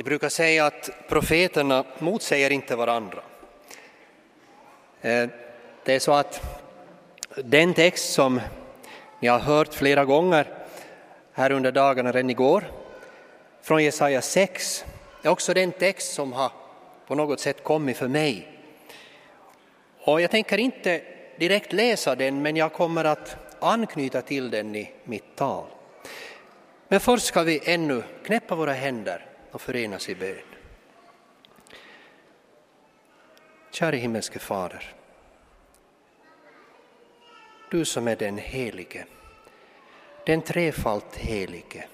De brukar säga att profeterna motsäger inte varandra. Eh, det är så att den text som ni har hört flera gånger här under dagarna, redan igår, från Jesaja 6, är också den text som har på något sätt kommit för mig. Och jag tänker inte direkt läsa den, men jag kommer att anknyta till den i mitt tal. Men först ska vi ännu knäppa våra händer och förenas i bön. Käre himmelske Fader, du som är den helige, den trefalt helige.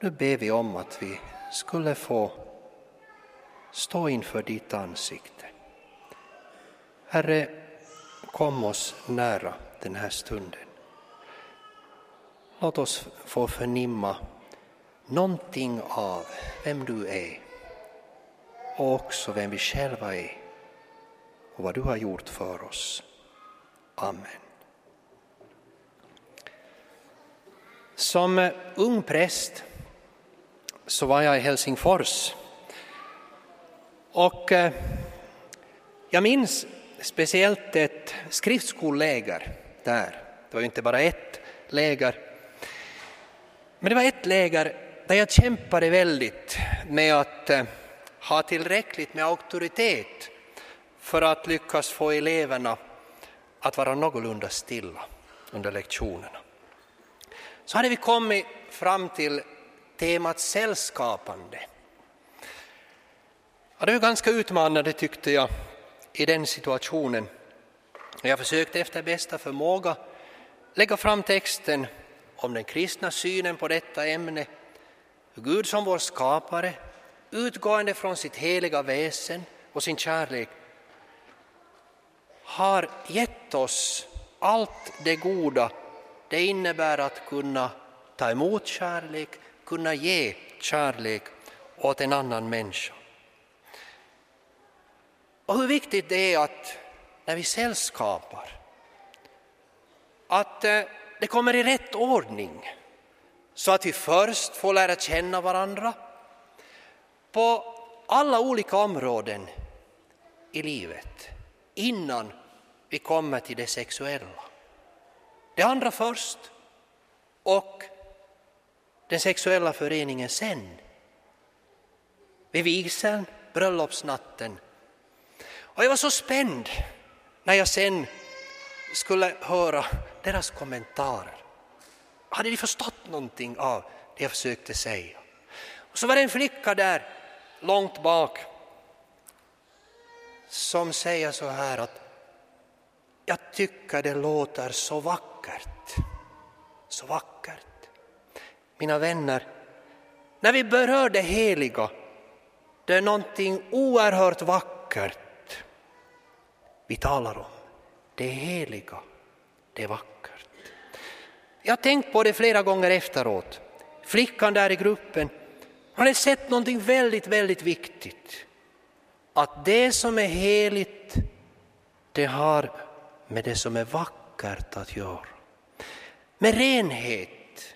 Nu ber vi om att vi skulle få stå inför ditt ansikte. Herre, kom oss nära den här stunden. Låt oss få förnimma någonting av vem du är och också vem vi själva är och vad du har gjort för oss. Amen. Som eh, ung präst så var jag i Helsingfors och eh, jag minns speciellt ett skriftskolläger där. Det var ju inte bara ett läger. Men det var ett läger där jag kämpade väldigt med att eh, ha tillräckligt med auktoritet för att lyckas få eleverna att vara någorlunda stilla under lektionerna. Så hade vi kommit fram till temat sällskapande. Ja, det var ganska utmanande tyckte jag i den situationen. Jag försökte efter bästa förmåga lägga fram texten om den kristna synen på detta ämne. Gud som vår skapare, utgående från sitt heliga väsen och sin kärlek, har gett oss allt det goda det innebär att kunna ta emot kärlek, kunna ge kärlek åt en annan människa. Och hur viktigt det är att när vi sällskapar, att eh, det kommer i rätt ordning så att vi först får lära känna varandra på alla olika områden i livet innan vi kommer till det sexuella. Det andra först och den sexuella föreningen sen. Vid vigseln, bröllopsnatten. Och jag var så spänd när jag sen skulle höra deras kommentarer. Hade de förstått någonting av det jag försökte säga? Och så var det en flicka där långt bak som säger så här att jag tycker det låter så vackert. Så vackert. Mina vänner, när vi berör det heliga, det är någonting oerhört vackert vi talar om. Det heliga, det är vackert. Jag har tänkt på det flera gånger efteråt. Flickan där i gruppen hon hade sett någonting väldigt, väldigt viktigt. Att det som är heligt, det har med det som är vackert att göra. Med renhet.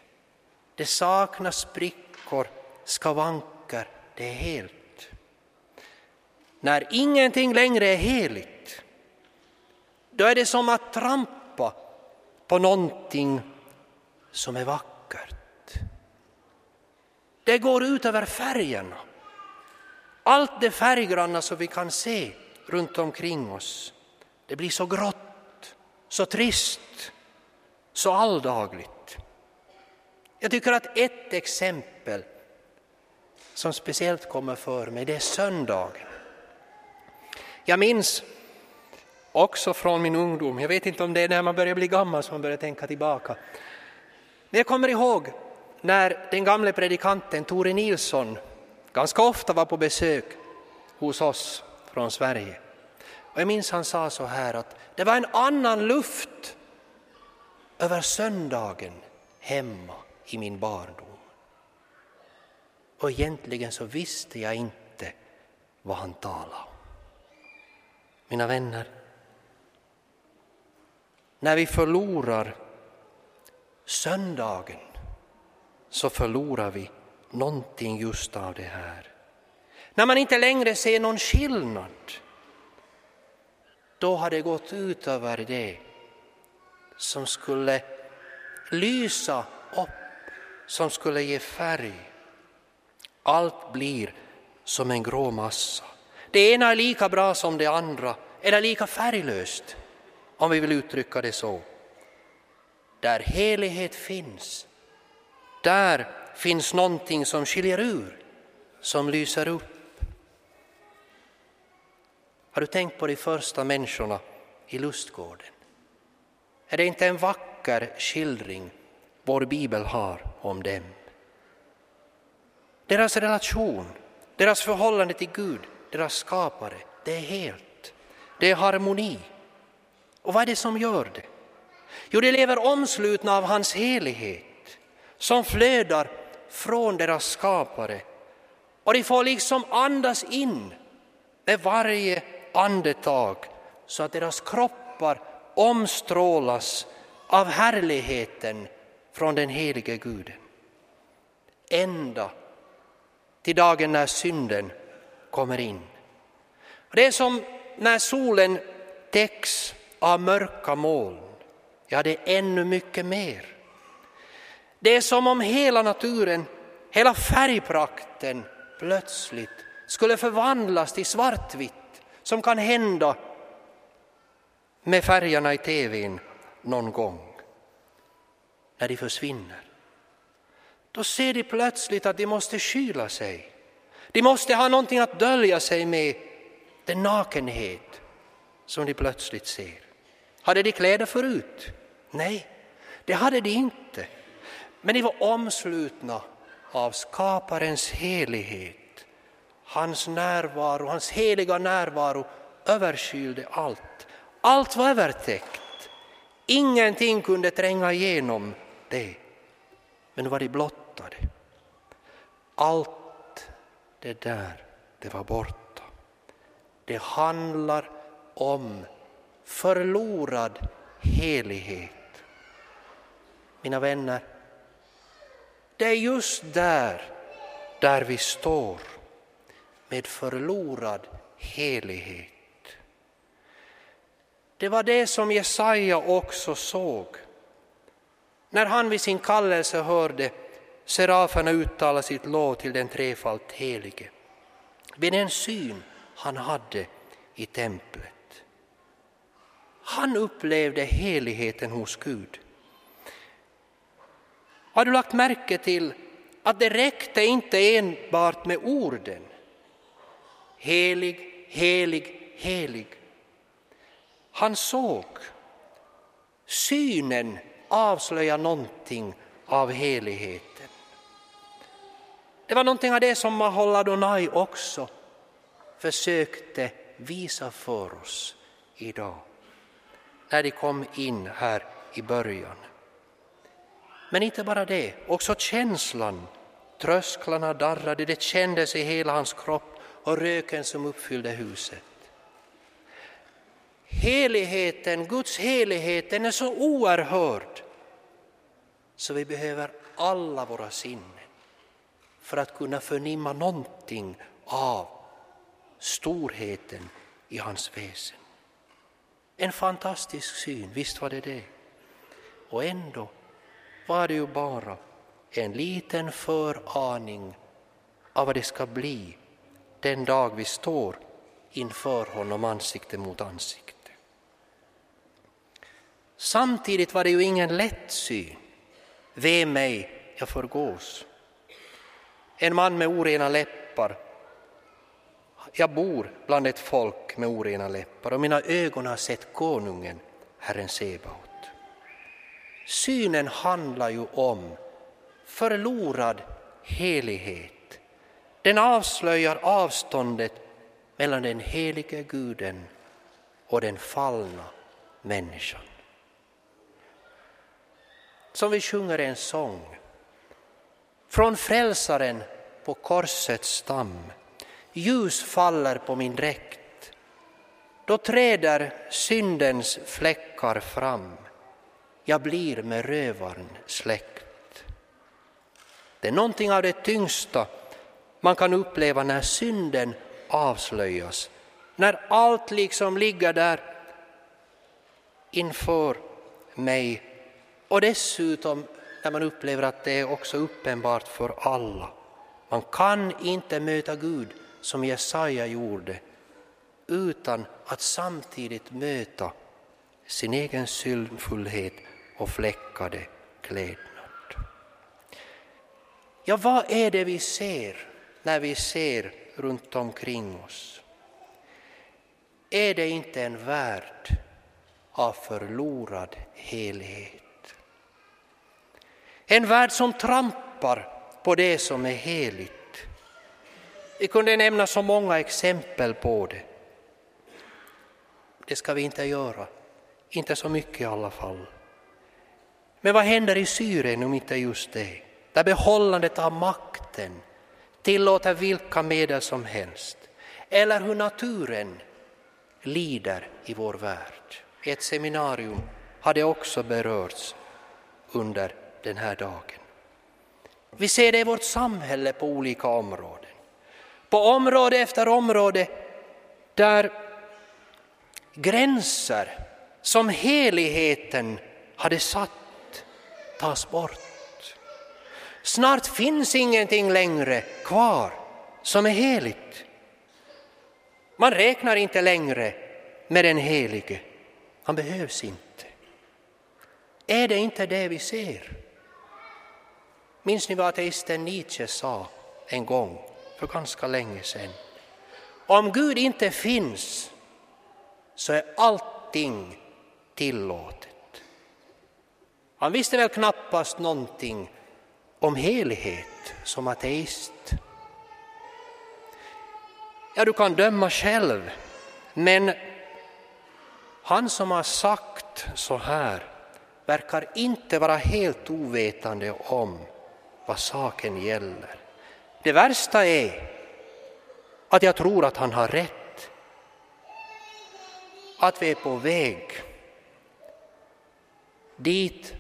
Det saknas sprickor, skavanker, det är helt. När ingenting längre är heligt, då är det som att trampa på någonting som är vackert. Det går ut över färgerna. Allt det färggranna som vi kan se runt omkring oss, det blir så grått, så trist, så alldagligt. Jag tycker att ett exempel som speciellt kommer för mig, det är söndagen. Jag minns också från min ungdom, jag vet inte om det är när man börjar bli gammal som man börjar tänka tillbaka. Men jag kommer ihåg när den gamle predikanten Tore Nilsson ganska ofta var på besök hos oss från Sverige. Och jag minns han sa så här att det var en annan luft över söndagen hemma i min barndom. Och egentligen så visste jag inte vad han talade om. Mina vänner, när vi förlorar söndagen så förlorar vi någonting just av det här. När man inte längre ser någon skillnad, då har det gått ut över det som skulle lysa upp, som skulle ge färg. Allt blir som en grå massa. Det ena är lika bra som det andra, eller lika färglöst, om vi vill uttrycka det så. Där helighet finns, där finns någonting som skiljer ur, som lyser upp. Har du tänkt på de första människorna i lustgården? Är det inte en vacker skildring vår bibel har om dem? Deras relation, deras förhållande till Gud, deras skapare, det är helt. Det är harmoni. Och vad är det som gör det? Jo, de lever omslutna av hans helighet som flödar från deras skapare. Och de får liksom andas in med varje andetag så att deras kroppar omstrålas av härligheten från den helige Guden. Ända till dagen när synden kommer in. Det är som när solen täcks av mörka moln. Ja, det är ännu mycket mer. Det är som om hela naturen, hela färgprakten plötsligt skulle förvandlas till svartvitt som kan hända med färgerna i tvn någon gång. När de försvinner. Då ser de plötsligt att de måste skyla sig. De måste ha någonting att dölja sig med, den nakenhet som de plötsligt ser. Hade de kläder förut? Nej, det hade de inte. Men de var omslutna av skaparens helighet. Hans närvaro, hans heliga närvaro överskylde allt. Allt var övertäckt. Ingenting kunde tränga igenom det. Men nu var de blottade. Allt det där, det var borta. Det handlar om förlorad helighet. Mina vänner, det är just där, där vi står med förlorad helighet. Det var det som Jesaja också såg när han vid sin kallelse hörde seraferna uttala sitt lov till den trefalt helige. Vid den syn han hade i templet. Han upplevde heligheten hos Gud. Har du lagt märke till att det räckte inte enbart med orden? Helig, helig, helig. Han såg. Synen avslöjar någonting av heligheten. Det var någonting av det som Maholadonai också försökte visa för oss idag när de kom in här i början. Men inte bara det, också känslan. Trösklarna darrade, det kändes i hela hans kropp och röken som uppfyllde huset. Heligheten, Guds helighet, den är så oerhörd så vi behöver alla våra sinnen för att kunna förnimma någonting av storheten i hans väsen. En fantastisk syn, visst var det det. Och ändå var det ju bara en liten föraning av vad det ska bli den dag vi står inför honom ansikte mot ansikte. Samtidigt var det ju ingen lätt syn. Ve mig, jag förgås. En man med orena läppar. Jag bor bland ett folk med orena läppar och mina ögon har sett konungen, Herren Sebaot. Synen handlar ju om förlorad helighet. Den avslöjar avståndet mellan den helige guden och den fallna människan. Som vi sjunger en sång. Från frälsaren på korsets stam. Ljus faller på min dräkt. Då träder syndens fläckar fram jag blir med rövaren släkt. Det är någonting av det tyngsta man kan uppleva när synden avslöjas. När allt liksom ligger där inför mig och dessutom när man upplever att det är också uppenbart för alla. Man kan inte möta Gud som Jesaja gjorde utan att samtidigt möta sin egen syndfullhet och fläckade klädnad. Ja, vad är det vi ser när vi ser runt omkring oss? Är det inte en värld av förlorad helhet? En värld som trampar på det som är heligt. Vi kunde nämna så många exempel på det. Det ska vi inte göra, inte så mycket i alla fall. Men vad händer i Syrien om inte just det? Där behållandet av makten tillåter vilka medel som helst. Eller hur naturen lider i vår värld. Ett seminarium hade också berörts under den här dagen. Vi ser det i vårt samhälle på olika områden. På område efter område där gränser som heligheten hade satt tas bort. Snart finns ingenting längre kvar som är heligt. Man räknar inte längre med den helige. Han behövs inte. Är det inte det vi ser? Minns ni vad ateisten Nietzsche sa en gång för ganska länge sedan? Om Gud inte finns så är allting tillåtet. Han visste väl knappast någonting om helighet som ateist. Ja, du kan döma själv, men han som har sagt så här verkar inte vara helt ovetande om vad saken gäller. Det värsta är att jag tror att han har rätt. Att vi är på väg dit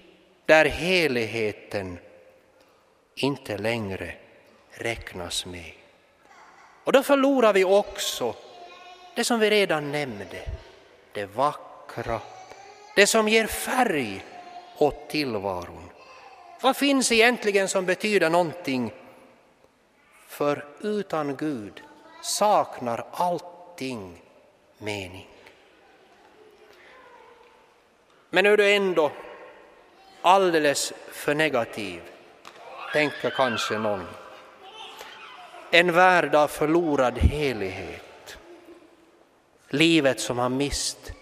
där heligheten inte längre räknas med. Och då förlorar vi också det som vi redan nämnde, det vackra, det som ger färg åt tillvaron. Vad finns egentligen som betyder någonting? För utan Gud saknar allting mening. Men nu är det ändå alldeles för negativ tänker kanske någon. En värld av förlorad helighet. Livet som har mist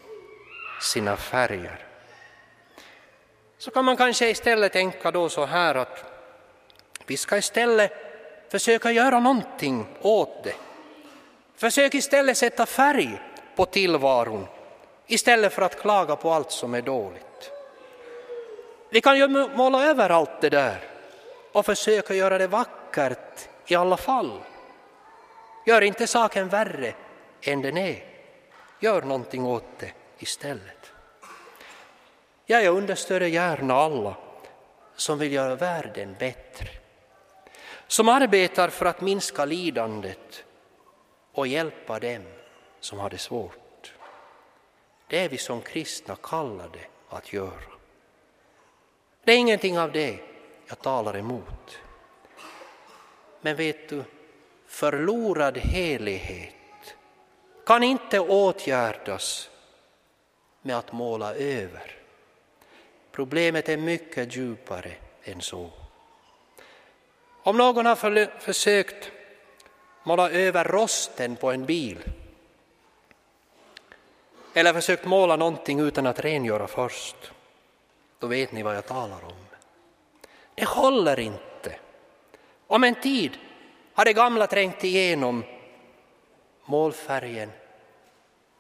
sina färger. Så kan man kanske istället tänka då så här att vi ska istället försöka göra någonting åt det. Försök istället sätta färg på tillvaron istället för att klaga på allt som är dåligt. Vi kan ju måla över allt det där och försöka göra det vackert i alla fall. Gör inte saken värre än den är. Gör någonting åt det istället. Ja, jag understöder gärna alla som vill göra världen bättre. Som arbetar för att minska lidandet och hjälpa dem som har det svårt. Det är vi som kristna kallade att göra. Det är ingenting av det jag talar emot. Men vet du, förlorad helighet kan inte åtgärdas med att måla över. Problemet är mycket djupare än så. Om någon har för, försökt måla över rosten på en bil eller försökt måla någonting utan att rengöra först, då vet ni vad jag talar om. Det håller inte. Om en tid har det gamla trängt igenom målfärgen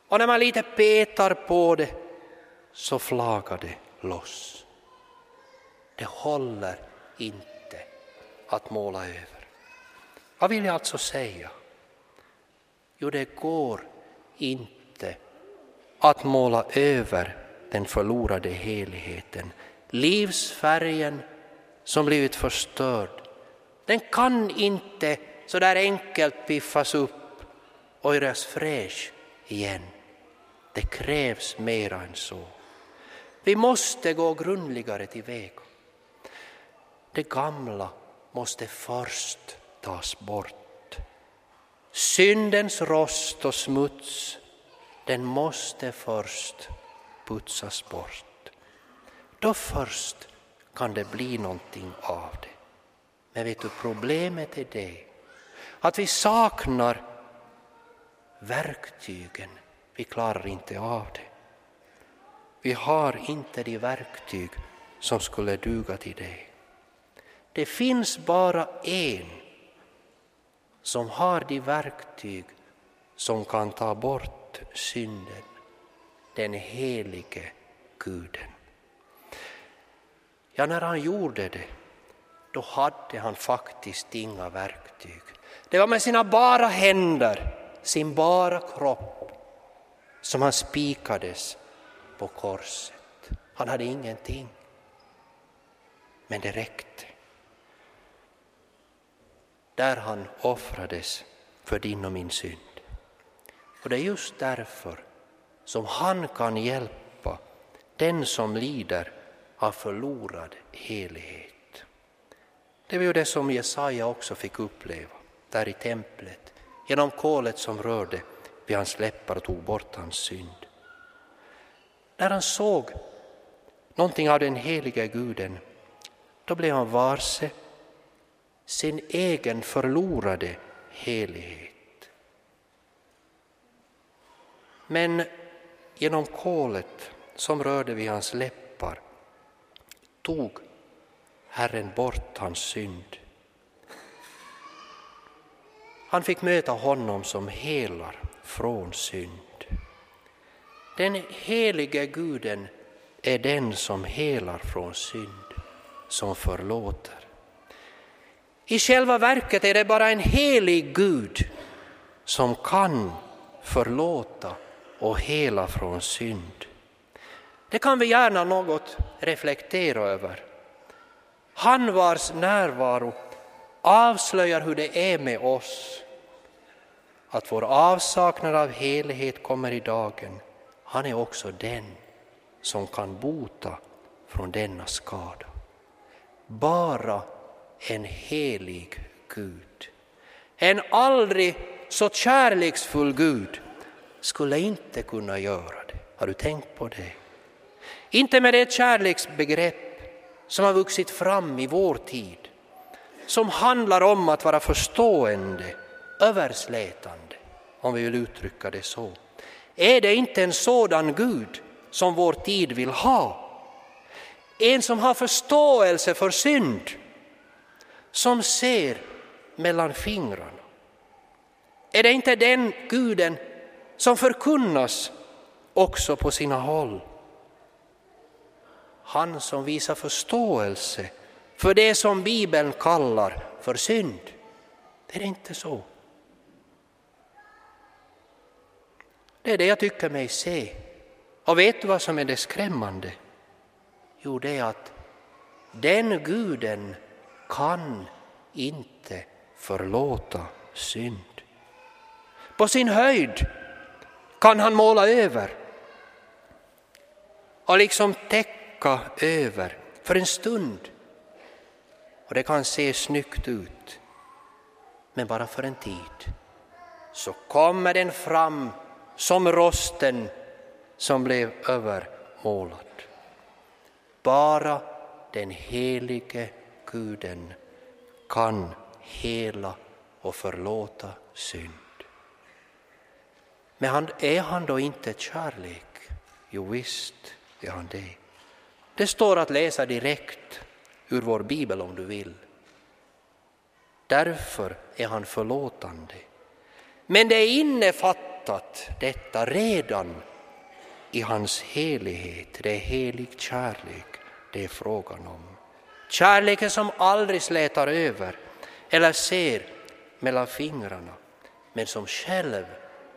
och när man lite petar på det så flagar det loss. Det håller inte att måla över. Vad vill jag alltså säga? Jo, det går inte att måla över den förlorade heligheten. Livsfärgen som blivit förstörd Den kan inte så där enkelt piffas upp och göras fräsch igen. Det krävs mera än så. Vi måste gå grundligare tillväga. Det gamla måste först tas bort. Syndens rost och smuts, den måste först putsas bort. Då först kan det bli någonting av det. Men vet du, problemet är det att vi saknar verktygen. Vi klarar inte av det. Vi har inte de verktyg som skulle duga till det. Det finns bara en som har de verktyg som kan ta bort synden, den helige Guden. Ja, när han gjorde det, då hade han faktiskt inga verktyg. Det var med sina bara händer, sin bara kropp, som han spikades på korset. Han hade ingenting. Men det räckte. Där han offrades för din och min synd. Och det är just därför som han kan hjälpa den som lider av förlorad helighet. Det var ju det som Jesaja också fick uppleva där i templet genom kolet som rörde vid hans läppar och tog bort hans synd. När han såg någonting av den heliga guden, då blev han varse sin egen förlorade helighet. Men genom kolet som rörde vid hans läppar tog Herren bort hans synd. Han fick möta honom som helar från synd. Den helige Guden är den som helar från synd, som förlåter. I själva verket är det bara en helig Gud som kan förlåta och hela från synd. Det kan vi gärna något reflektera över. Han vars närvaro avslöjar hur det är med oss, att vår avsaknad av helhet kommer i dagen han är också den som kan bota från denna skada. Bara en helig Gud, en aldrig så kärleksfull Gud skulle inte kunna göra det. Har du tänkt på det? Inte med det kärleksbegrepp som har vuxit fram i vår tid, som handlar om att vara förstående, överslätande, om vi vill uttrycka det så. Är det inte en sådan Gud som vår tid vill ha? En som har förståelse för synd, som ser mellan fingrarna. Är det inte den guden som förkunnas också på sina håll? Han som visar förståelse för det som Bibeln kallar för synd. Det är inte så. Det är det jag tycker mig se. Och vet du vad som är det skrämmande? Jo, det är att den guden kan inte förlåta synd. På sin höjd kan han måla över och liksom täcka över för en stund. Och det kan se snyggt ut, men bara för en tid. Så kommer den fram som rosten som blev övermålad. Bara den helige Guden kan hela och förlåta synd. Men är han då inte kärlek? Jo visst är han det. Det står att läsa direkt ur vår bibel om du vill. Därför är han förlåtande. Men det innefattar innefattat detta redan i hans helighet. Det är helig kärlek det är frågan om. Kärleken som aldrig slätar över eller ser mellan fingrarna men som själv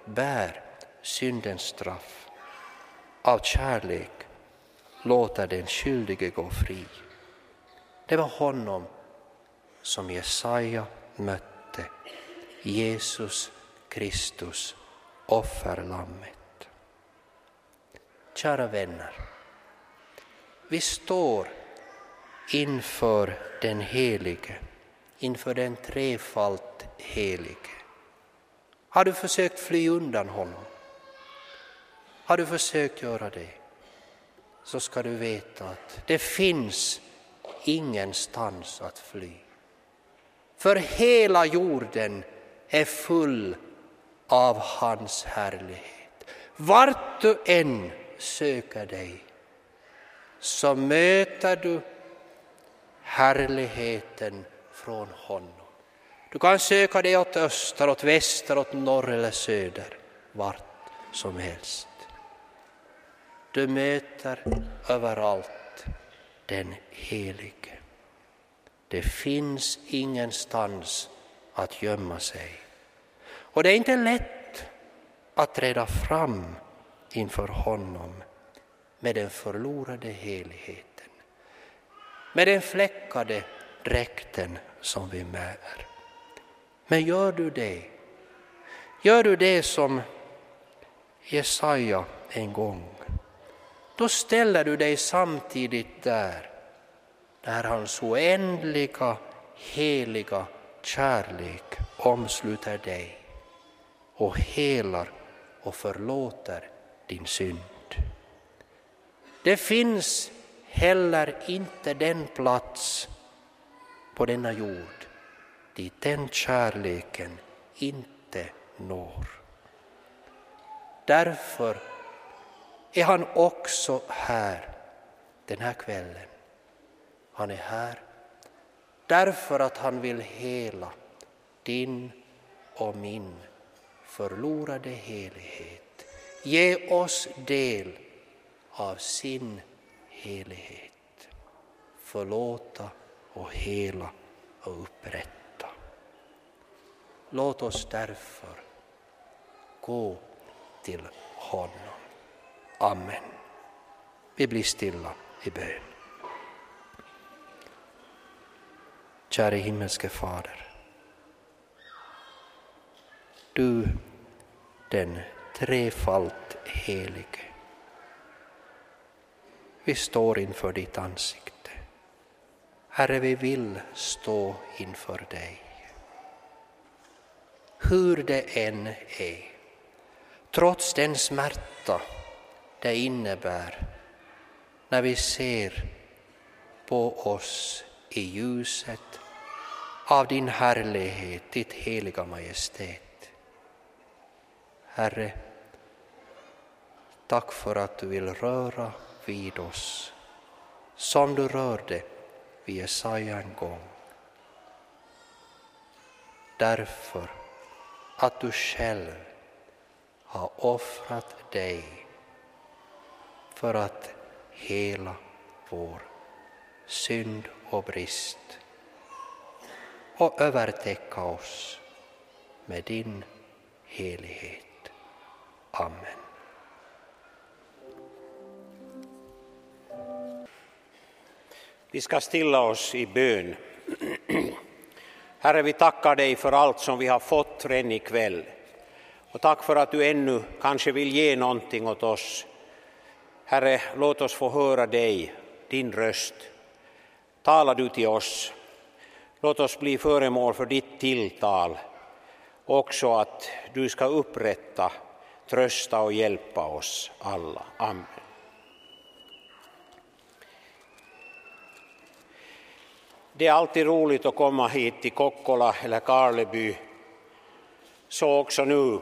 bär syndens straff. Av kärlek låter den skyldige gå fri. Det var honom som Jesaja mötte, Jesus Kristus, offerlammet. Kära vänner, vi står inför den Helige, inför den trefalt Helige. Har du försökt fly undan honom? Har du försökt göra det? Så ska du veta att det finns ingenstans att fly. För hela jorden är full av hans härlighet. Vart du än söker dig så möter du härligheten från honom. Du kan söka dig åt öster, åt väster, åt norr eller söder, vart som helst. Du möter överallt den Helige. Det finns ingenstans att gömma sig. Och det är inte lätt att träda fram inför honom med den förlorade heligheten, med den fläckade dräkten som vi bär. Men gör du det, gör du det som Jesaja en gång, då ställer du dig samtidigt där, där hans oändliga, heliga kärlek omsluter dig och helar och förlåter din synd. Det finns heller inte den plats på denna jord dit den kärleken inte når. Därför är han också här den här kvällen. Han är här därför att han vill hela din och min förlorade helighet. Ge oss del av sin helighet. Förlåta och hela och upprätta. Låt oss därför gå till honom. Amen. Vi blir stilla i bön. Käre himmelske Fader. Du, den trefalt helige. Vi står inför ditt ansikte. Herre, vi vill stå inför dig. Hur det än är, trots den smärta det innebär när vi ser på oss i ljuset av din härlighet, ditt heliga majestät. Herre, tack för att du vill röra vid oss som du rörde vid Jesaja en gång. Därför att du själv har offrat dig för att hela vår synd och brist och övertäcka oss med din helighet. Amen. Vi ska stilla oss i bön. Herre, vi tackar dig för allt som vi har fått redan ikväll. Och tack för att du ännu kanske vill ge någonting åt oss. Herre, låt oss få höra dig, din röst. Tala du till oss. Låt oss bli föremål för ditt tilltal. Också att du ska upprätta, trösta och hjälpa oss alla. Amen. Det är alltid roligt att komma hit till Kokkola eller Karleby. Så också nu.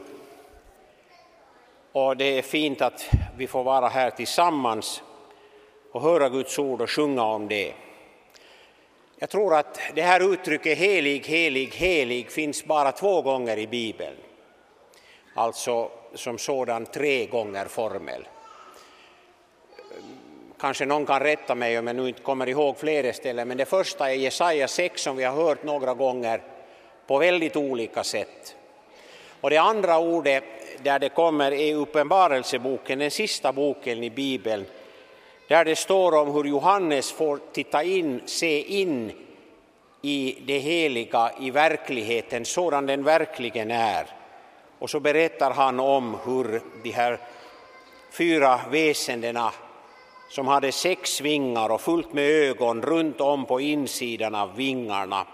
Och det är fint att vi får vara här tillsammans och höra Guds ord och sjunga om det. Jag tror att det här uttrycket helig, helig, helig finns bara två gånger i Bibeln. Alltså som sådan tre gånger formel. Kanske någon kan rätta mig om jag nu inte kommer ihåg flera ställen, men det första är Jesaja 6 som vi har hört några gånger på väldigt olika sätt. Och det andra ordet där det kommer är Uppenbarelseboken, den sista boken i Bibeln, där det står om hur Johannes får titta in, se in i det heliga, i verkligheten, sådan den verkligen är. Och så berättar han om hur de här fyra väsendena som hade sex vingar och fullt med ögon runt om på insidan av vingarna.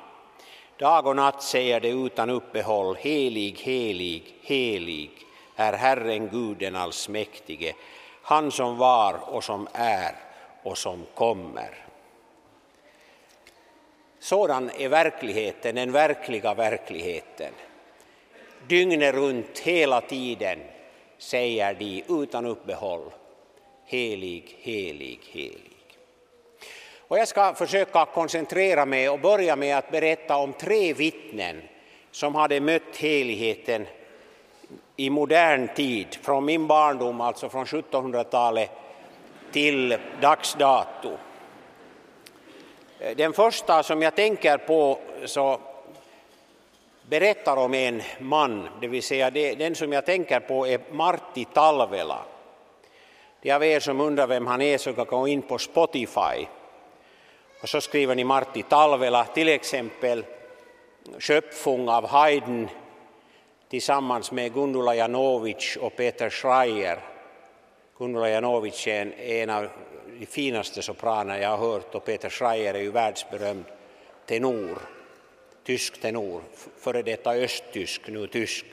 Dag och natt säger det utan uppehåll, helig, helig, helig är Herren Guden allsmäktige, han som var och som är och som kommer. Sådan är verkligheten, den verkliga verkligheten. Dygnet runt, hela tiden, säger de utan uppehåll, helig, helig, helig. Och jag ska försöka koncentrera mig och börja med att berätta om tre vittnen som hade mött heligheten i modern tid, från min barndom, alltså från 1700-talet till dags dato. Den första som jag tänker på så berättar om en man, det vill säga den som jag tänker på är Martti Talvela. De av er som undrar vem han är så kan gå in på Spotify och så skriver ni Martti Talvela, till exempel Köpfung av Haydn tillsammans med Gundula Janovic och Peter Schreier. Gundula Janovic är en av de finaste sopraner jag har hört och Peter Schreier är ju världsberömd tenor, tysk tenor, före detta östtysk, nu tysk.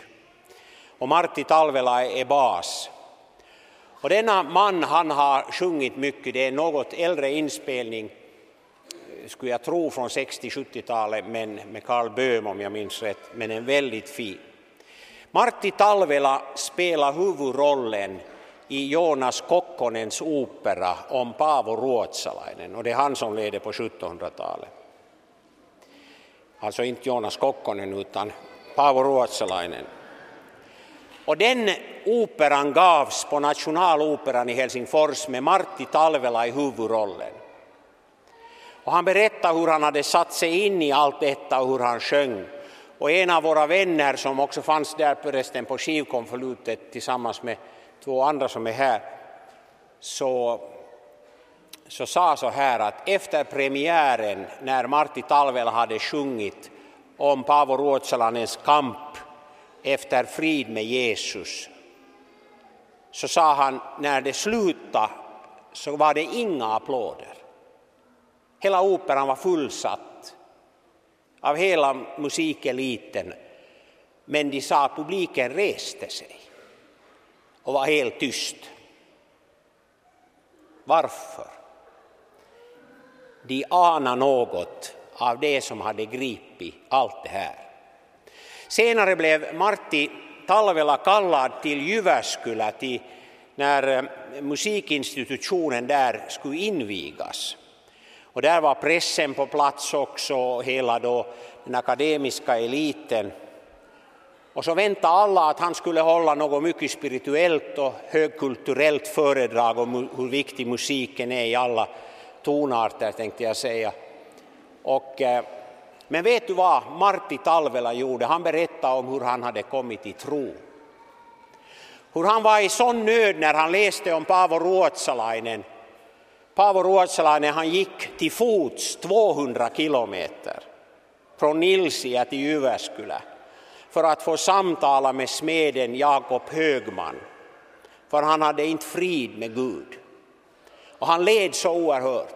Och Martti Talvela är bas. Och denna man han har sjungit mycket, det är en något äldre inspelning, skulle jag tro från 60-70-talet, men med Carl Böhm om jag minns rätt, men en väldigt fin. Martti Talvela spelar huvudrollen i Jonas Kokkonens opera om Paavo Ruotsalainen och det är han som leder på 1700-talet. Alltså inte Jonas Kokkonen utan Paavo Ruotsalainen. Och den operan gavs på Nationaloperan i Helsingfors med Martti Talvela i huvudrollen. Och han berättade hur han hade satt sig in i allt detta och hur han sjöng. Och en av våra vänner som också fanns där förresten på skivkonvolutet tillsammans med två andra som är här, så, så sa så här att efter premiären när Martti Talvela hade sjungit om Paavo Ruotsalanens kamp efter frid med Jesus, så sa han när det slutade så var det inga applåder. Hela operan var fullsatt av hela musikeliten, men de sa att publiken reste sig och var helt tyst. Varför? De anade något av det som hade gripit allt det här. Senare blev Martti Talvela kallad till Jyväskylä till när eh, musikinstitutionen där skulle invigas. Och där var pressen på plats också, hela då den akademiska eliten. Och så väntade alla att han skulle hålla något mycket spirituellt och högkulturellt föredrag om hur viktig musiken är i alla tonarter, tänkte jag säga. Och, eh, men vet du vad Martti Talvela gjorde? Han berättade om hur han hade kommit till tro. Hur han var i sån nöd när han läste om Paavo Ruotsalainen. Paavo Ruotsalainen han gick till fots 200 kilometer från Nilsia till Jyväskylä för att få samtala med smeden Jakob Högman, för han hade inte frid med Gud. Och han led så oerhört.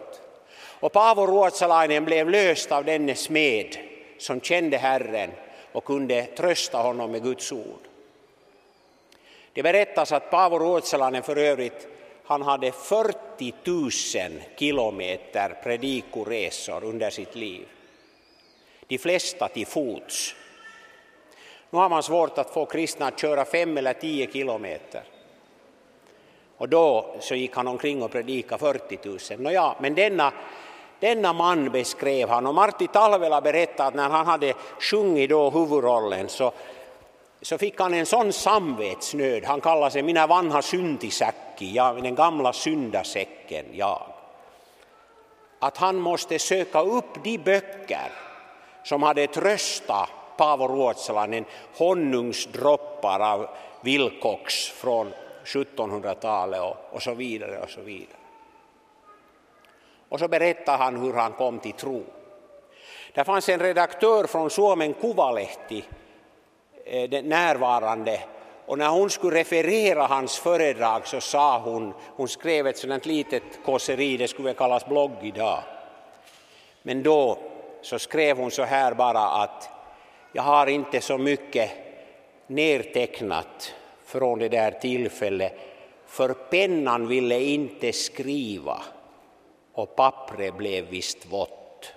Och Paavo Ruotsalainen blev löst av denne smed som kände Herren och kunde trösta honom med Guds ord. Det berättas att Paavo Ruotsalainen för övrigt han hade 40 000 kilometer predikoresor under sitt liv. De flesta till fots. Nu har man svårt att få kristna att köra fem eller tio kilometer. Och då så gick han omkring och predikade 40 000. Nåja, men denna, denna man beskrev han och Martti Talvela berättade att när han hade sjungit då huvudrollen så, så fick han en sån samvetsnöd. Han kallade sig mina vanha syntisäcki, ja, den gamla syndasäcken, jag. Att han måste söka upp de böcker som hade tröstat Paavo Ruotsalainen honungsdroppar av Wilcox från 1700-talet och, och så vidare och så vidare. Och så berättar han hur han kom till tro. Det fanns en redaktör från Suomen Kuvalehti eh, närvarande och när hon skulle referera hans föredrag så sa hon, hon skrev ett sådant litet kåseri, det skulle kallas blogg idag. Men då så skrev hon så här bara att jag har inte så mycket nertecknat från det där tillfället för pennan ville inte skriva och pappret blev visst vått.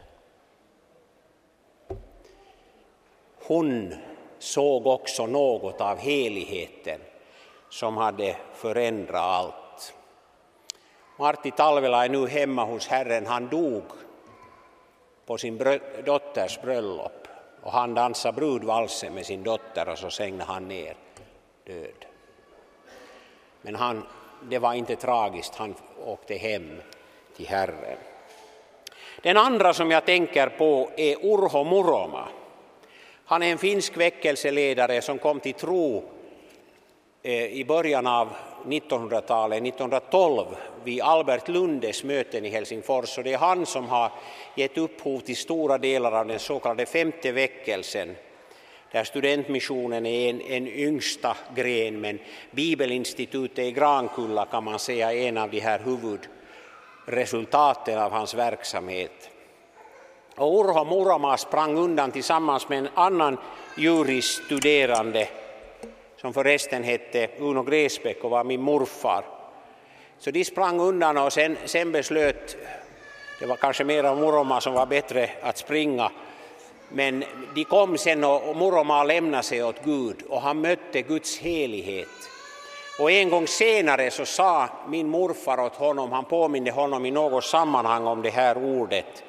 Hon såg också något av heligheten som hade förändrat allt. Martti Talvela är nu hemma hos Herren. Han dog på sin dotters bröllop och han dansade brudvalsen med sin dotter och så sängde han ner död. Men han, det var inte tragiskt, han åkte hem till Herren. Den andra som jag tänker på är Urho Muroma. Han är en finsk väckelseledare som kom till tro eh, i början av 1900-talet, 1912, vid Albert Lundes möten i Helsingfors. Och det är han som har gett upphov till stora delar av den så kallade femte väckelsen, där studentmissionen är en, en yngsta gren, men Bibelinstitutet i Grankulla kan man säga är en av de här resultaten av hans verksamhet. Och Urho Muroma sprang undan tillsammans med en annan jurisstuderande som förresten hette Uno Gräsbäck och var min morfar. Så de sprang undan och sen, sen beslöt, det var kanske mera Muroma som var bättre att springa, men de kom sen och Muroma lämnade sig åt Gud och han mötte Guds helighet. Och en gång senare så sa min morfar åt honom, han påminde honom i något sammanhang om det här ordet,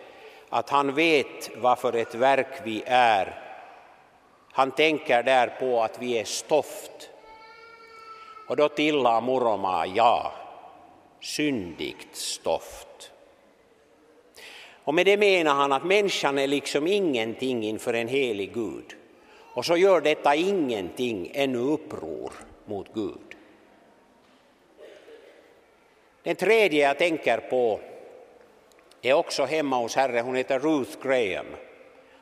att han vet varför ett verk vi är. Han tänker där på att vi är stoft. Och då tillade Muroma ja, syndigt stoft. Och med det menar han att människan är liksom ingenting inför en helig Gud. Och så gör detta ingenting ännu uppror mot Gud. Den tredje jag tänker på är också hemma hos Herren. Hon heter Ruth Graham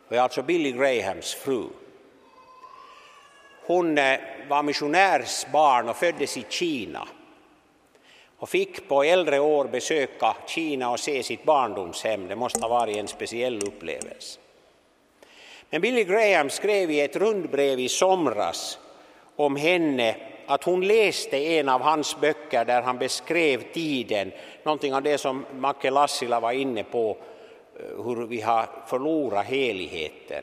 och är alltså Billy Grahams fru. Hon eh, var missionärsbarn och föddes i Kina och fick på äldre år besöka Kina och se sitt barndomshem. Det måste ha varit en speciell upplevelse. Men Billy Graham skrev i ett rundbrev i somras om henne att hon läste en av hans böcker där han beskrev tiden, någonting av det som Macke Lassila var inne på, eh, hur vi har förlorat heligheten.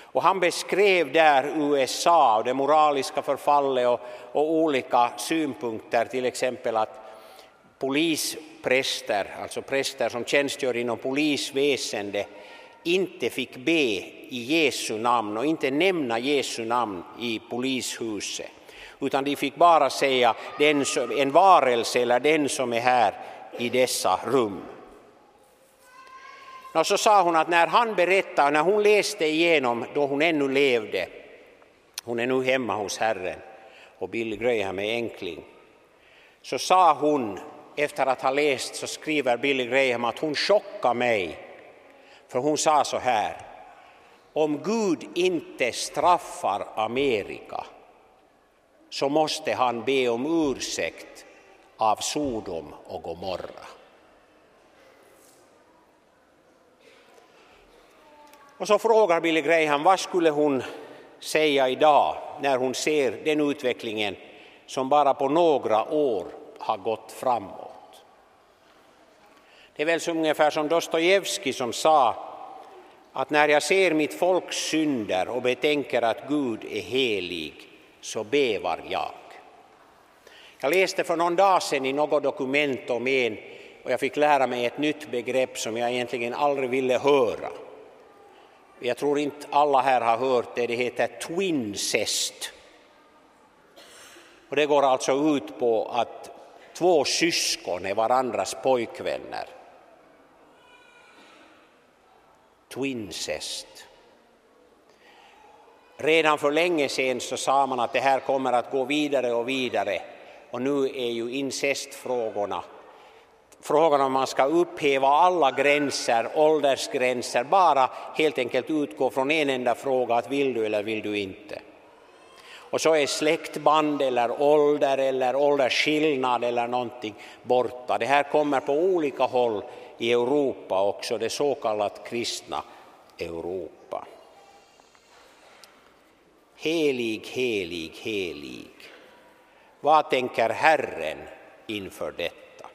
Och han beskrev där USA och det moraliska förfallet och, och olika synpunkter, till exempel att polispräster, alltså präster som tjänstgör inom polisväsendet inte fick be i Jesu namn och inte nämna Jesu namn i polishuset utan de fick bara säga den som, en varelse eller den som är här i dessa rum. Och så sa hon att när han berättade, när hon läste igenom då hon ännu levde, hon är nu hemma hos Herren och Billy Graham är enkling, så sa hon efter att ha läst så skriver Billy Graham att hon chockade mig för hon sa så här om Gud inte straffar Amerika så måste han be om ursäkt av Sodom och Gomorra. Och så frågar Billy Graham vad skulle hon säga idag när hon ser den utvecklingen som bara på några år har gått framåt. Det är väl som ungefär som Dostojevskij som sa att när jag ser mitt folks synder och betänker att Gud är helig så bevar jag. Jag läste för någon dag sedan i något dokument om en och jag fick lära mig ett nytt begrepp som jag egentligen aldrig ville höra. Jag tror inte alla här har hört det, det heter twincest. Och det går alltså ut på att två syskon är varandras pojkvänner. Twincest. Redan för länge sedan så sa man att det här kommer att gå vidare och vidare och nu är ju incestfrågorna frågan om man ska upphäva alla gränser, åldersgränser, bara helt enkelt utgå från en enda fråga, att vill du eller vill du inte? Och så är släktband eller ålder eller åldersskillnad eller någonting borta. Det här kommer på olika håll i Europa också, det så kallat kristna Europa. Helig, helig, helig. Vad tänker Herren inför detta?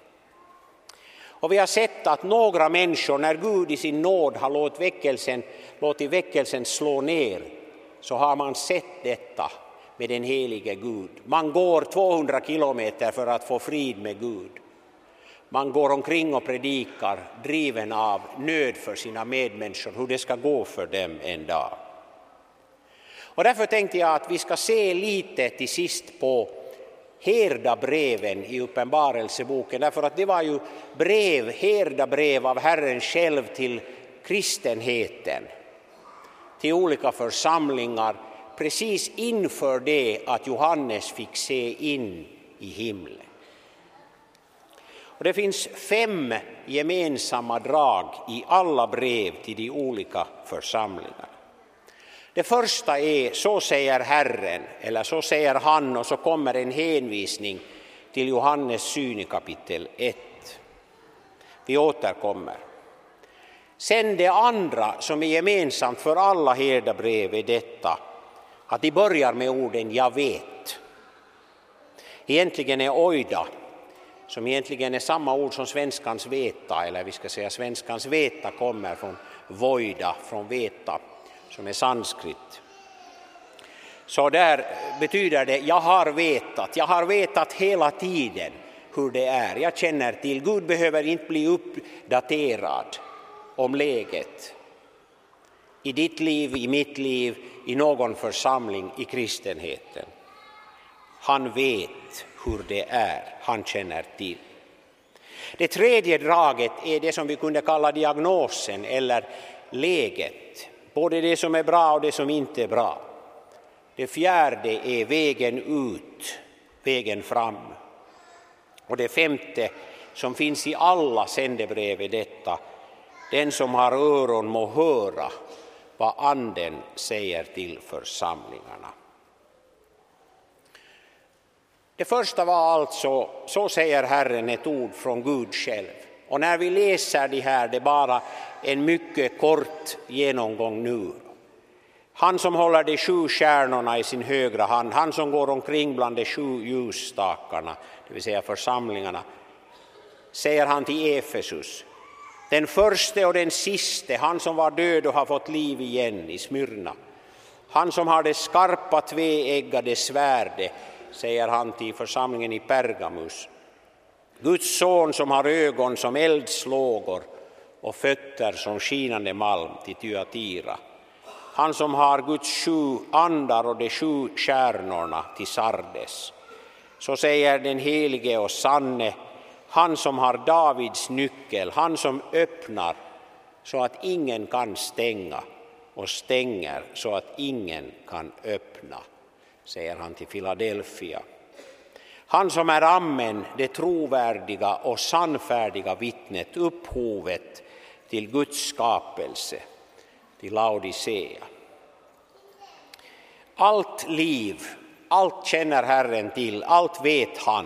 Och vi har sett att några människor, när Gud i sin nåd har låtit väckelsen, låtit väckelsen slå ner, så har man sett detta med den helige Gud. Man går 200 kilometer för att få frid med Gud. Man går omkring och predikar driven av nöd för sina medmänniskor, hur det ska gå för dem en dag. Och därför tänkte jag att vi ska se lite till sist på herdabreven i Uppenbarelseboken, därför att det var ju brev, herdabrev av Herren själv till kristenheten, till olika församlingar, precis inför det att Johannes fick se in i himlen. Och det finns fem gemensamma drag i alla brev till de olika församlingarna. Det första är så säger Herren, eller så säger han och så kommer en hänvisning till Johannes syn i kapitel 1. Vi återkommer. Sen det andra som är gemensamt för alla herdabrev är detta att de börjar med orden ”jag vet”. Egentligen är oida, som egentligen är samma ord som svenskans veta, eller vi ska säga svenskans veta kommer från voida, från veta, som är sanskrit. Så där betyder det jag har vetat, jag har vetat hela tiden hur det är. Jag känner till, Gud behöver inte bli uppdaterad om läget i ditt liv, i mitt liv, i någon församling i kristenheten. Han vet hur det är, han känner till. Det tredje draget är det som vi kunde kalla diagnosen eller läget, både det som är bra och det som inte är bra. Det fjärde är vägen ut, vägen fram. Och det femte som finns i alla sändebrev är detta, den som har öron må höra vad Anden säger till församlingarna. Det första var alltså, så säger Herren, ett ord från Gud själv. Och när vi läser det här, det är bara en mycket kort genomgång nu. Han som håller de sju stjärnorna i sin högra hand, han som går omkring bland de sju ljusstakarna, det vill säga församlingarna, säger han till Efesus. Den förste och den siste, han som var död och har fått liv igen i Smyrna. Han som har det skarpa tveeggade svärdet, säger han till församlingen i Pergamus. Guds son som har ögon som eldslågor och fötter som skinande malm till Tyatira, Han som har Guds sju andar och de sju stjärnorna till Sardes. Så säger den helige och sanne han som har Davids nyckel, han som öppnar så att ingen kan stänga och stänger så att ingen kan öppna, säger han till Filadelfia. Han som är Amen, det trovärdiga och sannfärdiga vittnet, upphovet till Guds skapelse, till Laodicea. Allt liv, allt känner Herren till, allt vet han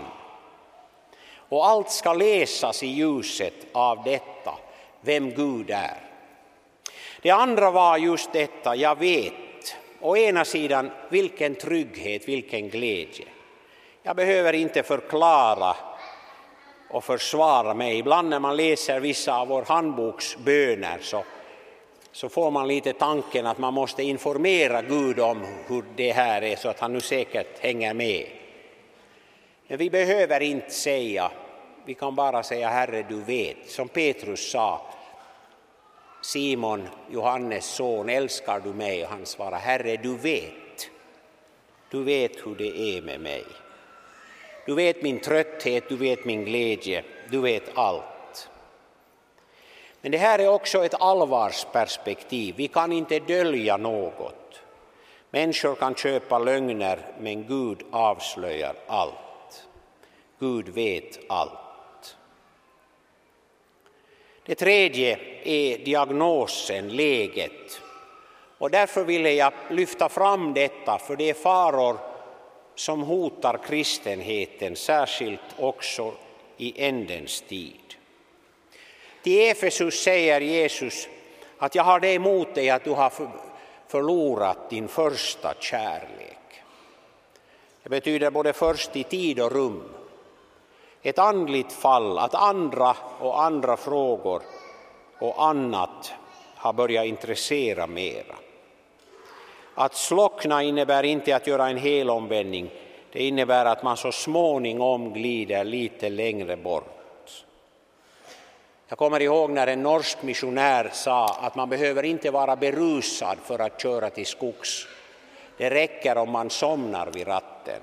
och allt ska läsas i ljuset av detta, vem Gud är. Det andra var just detta, jag vet. Å ena sidan, vilken trygghet, vilken glädje. Jag behöver inte förklara och försvara mig. Ibland när man läser vissa av vår handboks böner så, så får man lite tanken att man måste informera Gud om hur det här är så att han nu säkert hänger med. Men vi behöver inte säga, vi kan bara säga Herre du vet, som Petrus sa, Simon, Johannes son, älskar du mig? Och han svarar Herre du vet, du vet hur det är med mig. Du vet min trötthet, du vet min glädje, du vet allt. Men det här är också ett allvarsperspektiv, vi kan inte dölja något. Människor kan köpa lögner, men Gud avslöjar allt. Gud vet allt. Det tredje är diagnosen, läget. Och därför ville jag lyfta fram detta, för det är faror som hotar kristenheten, särskilt också i ändens tid. Till Efesus säger Jesus att jag har det emot dig att du har förlorat din första kärlek. Det betyder både först i tid och rum. Ett andligt fall, att andra och andra frågor och annat har börjat intressera mera. Att slockna innebär inte att göra en hel omvändning, det innebär att man så småningom glider lite längre bort. Jag kommer ihåg när en norsk missionär sa att man behöver inte vara berusad för att köra till skogs. Det räcker om man somnar vid ratten.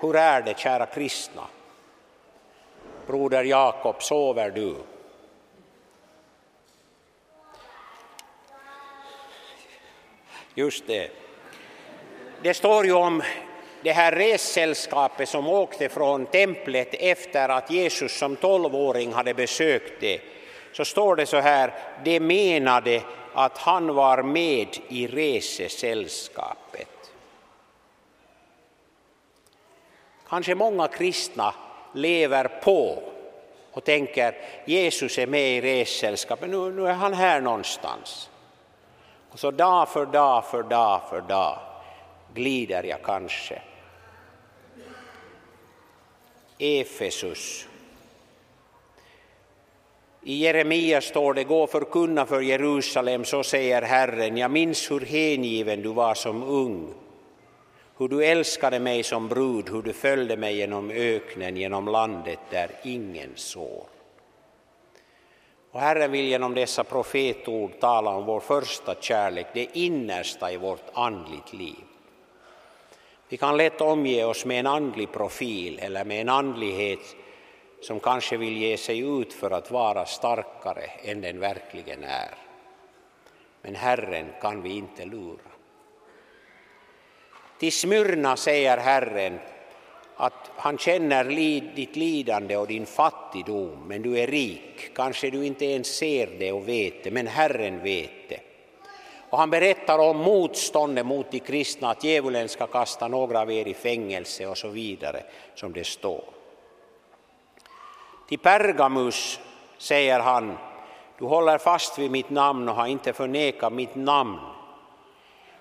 Hur är det, kära kristna? Broder Jakob, sover du? Just det. Det står ju om det här ressällskapet som åkte från templet efter att Jesus som tolvåring hade besökt det. Så står det så här, de menade att han var med i resesällskapet. Kanske många kristna lever på och tänker Jesus är med i ressällskapet, nu, nu är han här någonstans. Och så dag för dag för dag för dag glider jag kanske. Efesus. I Jeremia står det, gå förkunna för Jerusalem, så säger Herren, jag minns hur hängiven du var som ung, hur du älskade mig som brud, hur du följde mig genom öknen, genom landet där ingen sår. Och Herren vill genom dessa profetord tala om vår första kärlek, det innersta i vårt andligt liv. Vi kan lätt omge oss med en andlig profil eller med en andlighet som kanske vill ge sig ut för att vara starkare än den verkligen är. Men Herren kan vi inte lura. Till Smyrna säger Herren att han känner ditt lidande och din fattigdom, men du är rik. Kanske du inte ens ser det och vet det, men Herren vet det. Och han berättar om motståndet mot de kristna, att djävulen ska kasta några av er i fängelse och så vidare, som det står. Till Pergamus säger han, du håller fast vid mitt namn och har inte förnekat mitt namn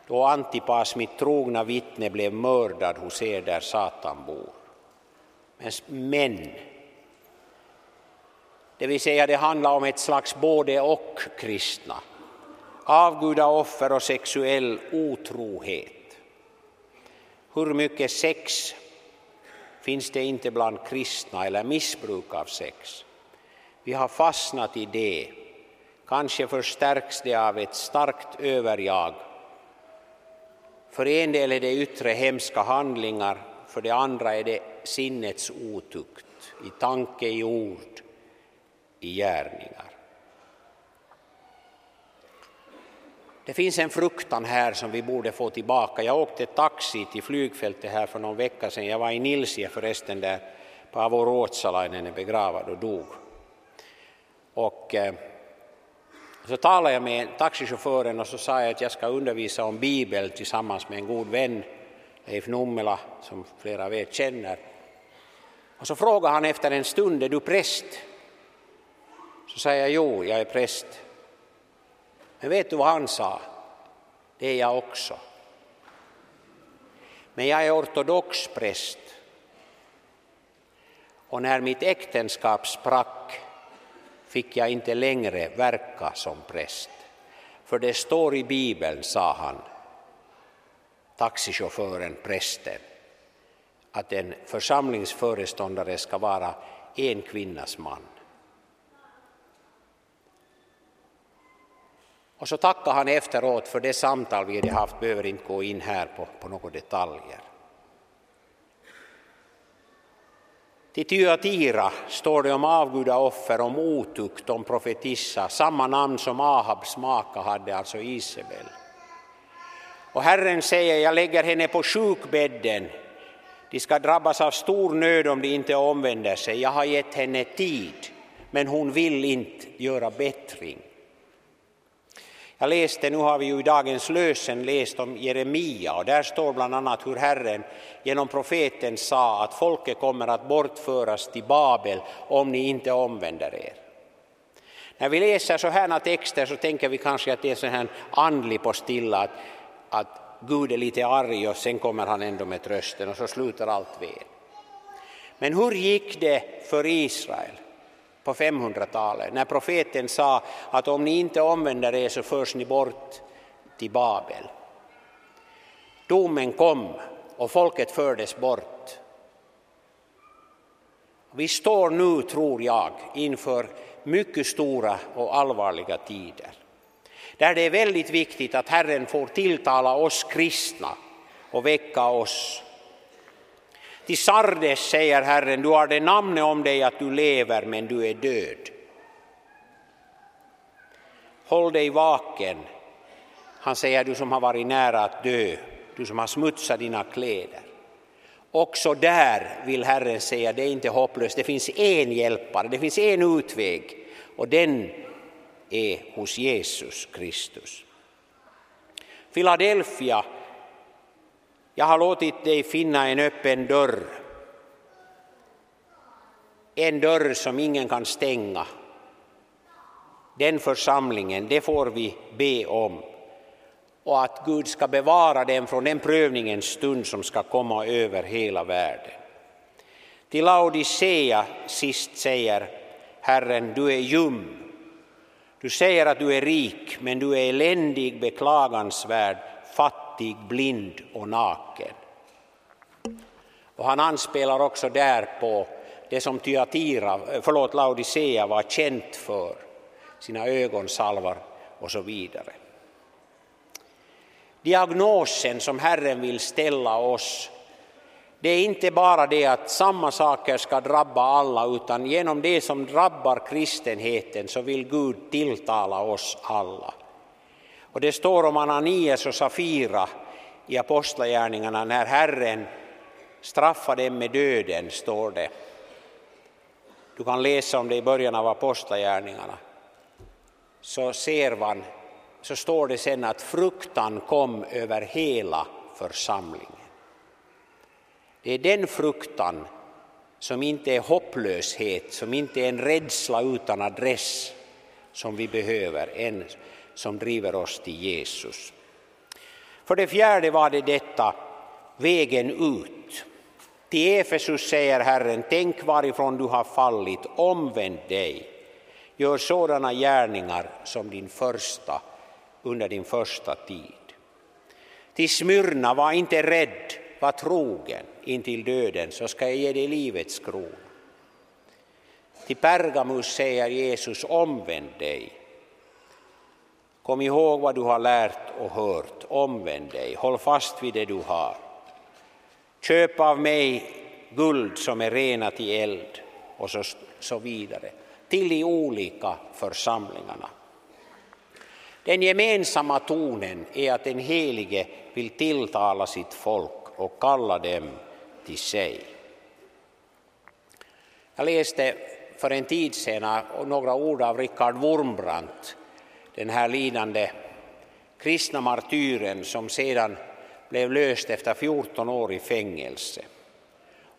då Antipas, mitt trogna vittne, blev mördad hos er där Satan bor. Men, det vill säga det handlar om ett slags både och kristna. Avgudaoffer och sexuell otrohet. Hur mycket sex finns det inte bland kristna eller missbruk av sex? Vi har fastnat i det. Kanske förstärks det av ett starkt överjag för en del är det yttre hemska handlingar, för det andra är det sinnets otukt i tanke, i ord, i gärningar. Det finns en fruktan här som vi borde få tillbaka. Jag åkte taxi till flygfältet här för någon vecka sedan. Jag var i Nilsie förresten där Paavo Ruotsalainen är begravad och dog. Och, eh, så talade jag med taxichauffören och så sa jag att jag ska undervisa om Bibeln tillsammans med en god vän, Leif Nummela, som flera av er känner. Och så frågade han efter en stund, är du präst? Så sa jag, jo, jag är präst. Men vet du vad han sa? Det är jag också. Men jag är ortodox präst. Och när mitt äktenskap sprack fick jag inte längre verka som präst. För det står i Bibeln, sa han, taxichauffören, prästen, att en församlingsföreståndare ska vara en kvinnas man. Och så tackade han efteråt för det samtal vi hade haft, behöver inte gå in här på, på några detaljer. Till Tyatira står det om avgudaoffer, om otukt, om profetissa, samma namn som Ahabs maka hade, alltså Isabel. Och Herren säger, jag lägger henne på sjukbädden, De ska drabbas av stor nöd om de inte omvänder sig. Jag har gett henne tid, men hon vill inte göra bättring. Jag läste, nu har vi ju i dagens lösen läst om Jeremia och där står bland annat hur Herren genom profeten sa att folket kommer att bortföras till Babel om ni inte omvänder er. När vi läser så texter så tänker vi kanske att det är så här andlig på stilla, att, att Gud är lite arg och sen kommer han ändå med trösten och så slutar allt väl. Men hur gick det för Israel på 500-talet när profeten sa att om ni inte omvänder er så förs ni bort till Babel? Domen kom och folket fördes bort. Vi står nu, tror jag, inför mycket stora och allvarliga tider där det är väldigt viktigt att Herren får tilltala oss kristna och väcka oss. Till Sardes säger Herren, du har det namnet om dig att du lever men du är död. Håll dig vaken. Han säger, du som har varit nära att dö, du som har smutsat dina kläder. Också där vill Herren säga, det är inte hopplöst, det finns en hjälpare, det finns en utväg och den är hos Jesus Kristus. Philadelphia, jag har låtit dig finna en öppen dörr. En dörr som ingen kan stänga. Den församlingen, det får vi be om. Och att Gud ska bevara den från den prövningens stund som ska komma över hela världen. Till Laodicea sist säger Herren, du är ljum du säger att du är rik, men du är eländig, beklagansvärd, fattig, blind och naken. Och han anspelar också där på det som Tyatira, eh, förlåt, Laodicea var känt för, sina ögonsalvar och så vidare. Diagnosen som Herren vill ställa oss det är inte bara det att samma saker ska drabba alla utan genom det som drabbar kristenheten så vill Gud tilltala oss alla. Och det står om Ananias och Safira i Apostlagärningarna när Herren straffade dem med döden, står det. Du kan läsa om det i början av Apostlagärningarna. Så ser man, så står det sen att fruktan kom över hela församlingen. Det är den fruktan som inte är hopplöshet, som inte är en rädsla utan adress som vi behöver, en som driver oss till Jesus. För det fjärde var det detta, vägen ut. Till Efesus säger Herren, tänk varifrån du har fallit, omvänd dig, gör sådana gärningar som din första, under din första tid. Till Smyrna, var inte rädd, var trogen intill döden så ska jag ge dig livets krona. Till Pergamus säger Jesus omvänd dig. Kom ihåg vad du har lärt och hört, omvänd dig, håll fast vid det du har. Köp av mig guld som är renat i eld och så, så vidare till de olika församlingarna. Den gemensamma tonen är att den helige vill tilltala sitt folk och kalla dem till sig. Jag läste för en tid sedan några ord av Richard Wurmbrandt, den här lidande kristna martyren som sedan blev löst efter 14 år i fängelse.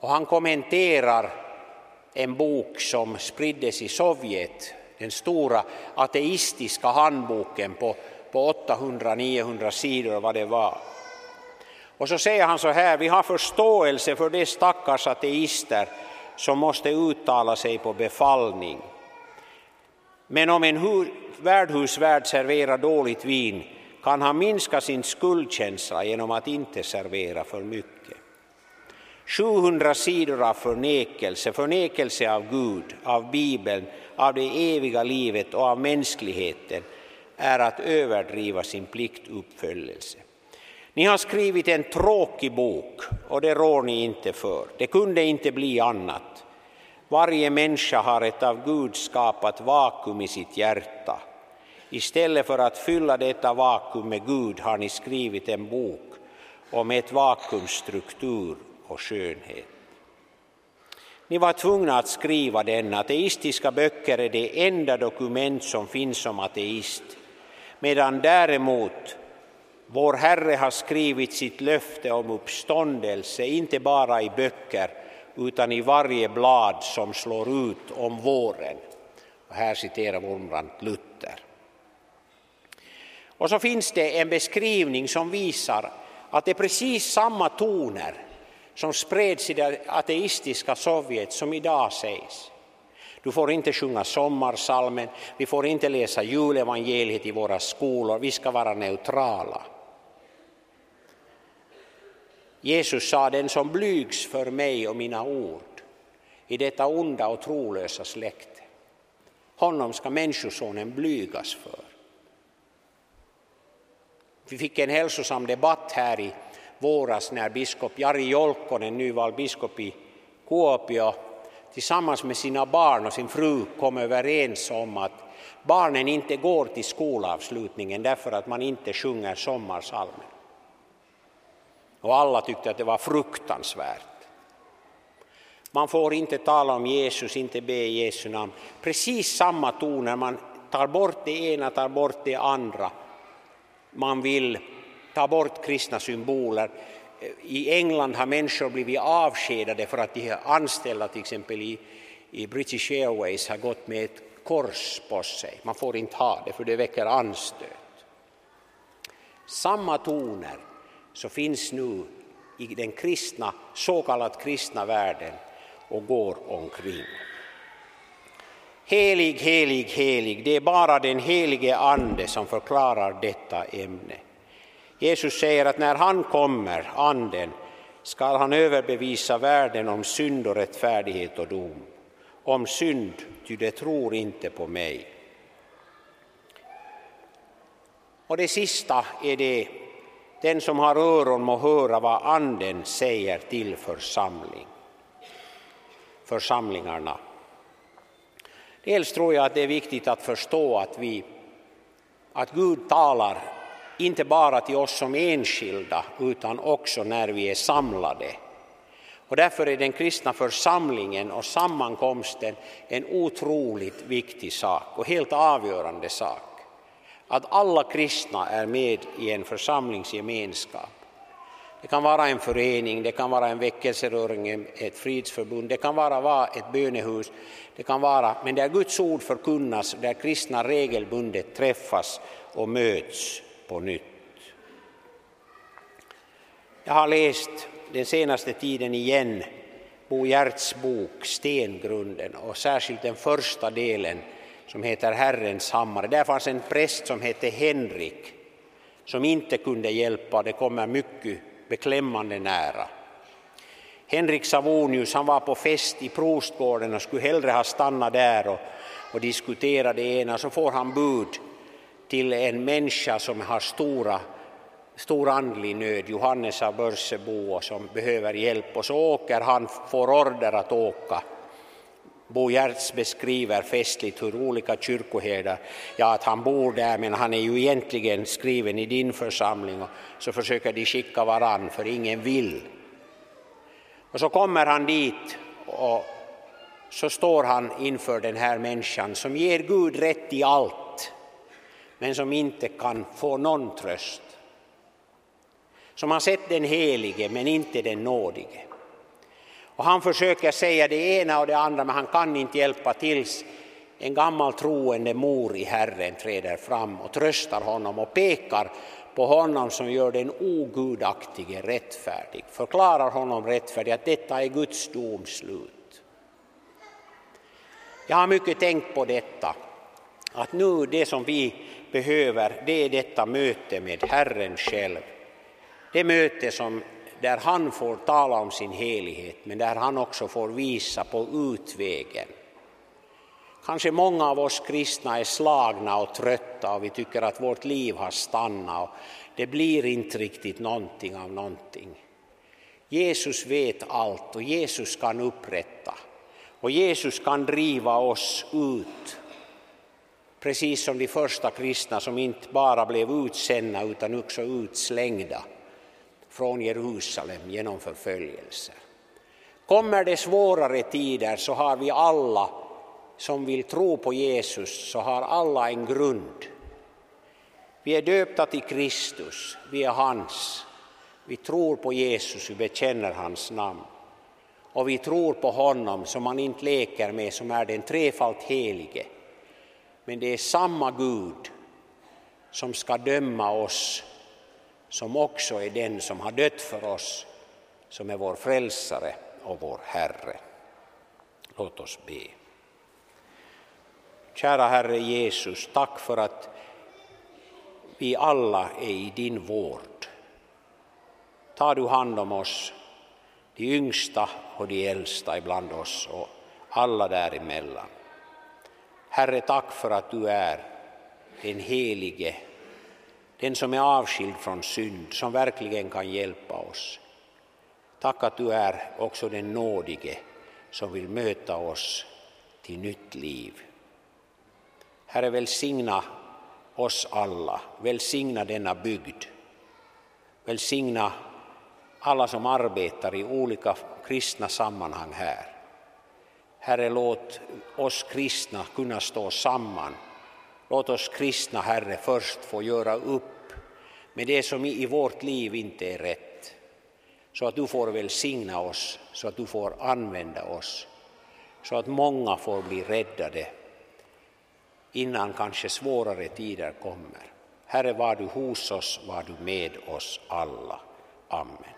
Och han kommenterar en bok som spriddes i Sovjet, den stora ateistiska handboken på, på 800-900 sidor vad det var. Och så säger han så här, vi har förståelse för de stackars ateister som måste uttala sig på befallning. Men om en värdhusvärd serverar dåligt vin kan han minska sin skuldkänsla genom att inte servera för mycket. 700 sidor av förnekelse, förnekelse av Gud, av Bibeln, av det eviga livet och av mänskligheten är att överdriva sin pliktuppföljelse. Ni har skrivit en tråkig bok och det rår ni inte för. Det kunde inte bli annat. Varje människa har ett av Gud skapat vakuum i sitt hjärta. Istället för att fylla detta vakuum med Gud har ni skrivit en bok om ett vakuums struktur och skönhet. Ni var tvungna att skriva den. Ateistiska böcker är det enda dokument som finns om ateist. Medan däremot vår Herre har skrivit sitt löfte om uppståndelse, inte bara i böcker utan i varje blad som slår ut om våren. Och här citerar Wormbrandt Luther. Och så finns det en beskrivning som visar att det är precis samma toner som spreds i det ateistiska Sovjet som idag sägs. Du får inte sjunga sommarsalmen, vi får inte läsa julevangeliet i våra skolor, vi ska vara neutrala. Jesus sa, den som blygs för mig och mina ord i detta onda och trolösa släkte, honom ska Människosonen blygas för. Vi fick en hälsosam debatt här i våras när biskop Jari Jolkkonen, nyvald biskop i Kuopio, tillsammans med sina barn och sin fru kom överens om att barnen inte går till skolavslutningen därför att man inte sjunger sommarsalmen. Och alla tyckte att det var fruktansvärt. Man får inte tala om Jesus, inte be i Jesu namn. Precis samma toner, man tar bort det ena, tar bort det andra. Man vill ta bort kristna symboler. I England har människor blivit avskedade för att de anställda till exempel i, i British Airways har gått med ett kors på sig. Man får inte ha det för det väcker anstöt. Samma toner så finns nu i den kristna, så kallat kristna världen och går omkring. Helig, helig, helig, det är bara den helige Ande som förklarar detta ämne. Jesus säger att när han kommer, Anden, skall han överbevisa världen om synd och rättfärdighet och dom. Om synd, ty de tror inte på mig. Och det sista är det den som har öron må höra vad Anden säger till församling. församlingarna. Dels tror jag att det är viktigt att förstå att, vi, att Gud talar inte bara till oss som enskilda utan också när vi är samlade. Och därför är den kristna församlingen och sammankomsten en otroligt viktig sak och helt avgörande sak att alla kristna är med i en församlingsgemenskap. Det kan vara en förening, det kan vara en väckelseröring, ett fridsförbund, det kan vara ett bönehus, det kan vara, men där Guds ord förkunnas, där kristna regelbundet träffas och möts på nytt. Jag har läst den senaste tiden igen Bo Giertz bok Stengrunden och särskilt den första delen som heter Herrens hammare. Där fanns en präst som hette Henrik som inte kunde hjälpa, det kommer mycket beklämmande nära. Henrik Savonius han var på fest i Prostgården och skulle hellre ha stannat där och, och diskutera det ena, så får han bud till en människa som har stora, stor andlig nöd, Johannes av Börsebo, som behöver hjälp och så åker han, får order att åka Bo Giertz beskriver festligt hur olika kyrkoherdar, ja att han bor där men han är ju egentligen skriven i din församling och så försöker de skicka varann för ingen vill. Och så kommer han dit och så står han inför den här människan som ger Gud rätt i allt men som inte kan få någon tröst. Som har sett den helige men inte den nådige. Och han försöker säga det ena och det andra men han kan inte hjälpa tills en gammal troende mor i Herren träder fram och tröstar honom och pekar på honom som gör den ogudaktige rättfärdig, förklarar honom rättfärdig att detta är Guds domslut. Jag har mycket tänkt på detta, att nu det som vi behöver det är detta möte med Herren själv. Det möte som där han får tala om sin helighet men där han också får visa på utvägen. Kanske många av oss kristna är slagna och trötta och vi tycker att vårt liv har stannat och det blir inte riktigt någonting av någonting. Jesus vet allt och Jesus kan upprätta och Jesus kan driva oss ut. Precis som de första kristna som inte bara blev utsända utan också utslängda från Jerusalem genom förföljelser. Kommer det svårare tider så har vi alla som vill tro på Jesus, så har alla en grund. Vi är döpta till Kristus, vi är hans. Vi tror på Jesus, vi bekänner hans namn. Och vi tror på honom som man inte leker med, som är den trefalt helige. Men det är samma Gud som ska döma oss, som också är den som har dött för oss, som är vår frälsare och vår Herre. Låt oss be. Kära Herre Jesus, tack för att vi alla är i din vård. Ta du hand om oss, de yngsta och de äldsta ibland oss och alla däremellan. Herre, tack för att du är den helige, den som är avskild från synd, som verkligen kan hjälpa oss. Tack att du är också den nådige som vill möta oss till nytt liv. Herre, välsigna oss alla, välsigna denna bygd, välsigna alla som arbetar i olika kristna sammanhang här. Herre, låt oss kristna kunna stå samman. Låt oss kristna, Herre, först få göra upp med det som i vårt liv inte är rätt. Så att du får välsigna oss, så att du får använda oss, så att många får bli räddade innan kanske svårare tider kommer. Herre, var du hos oss, var du med oss alla. Amen.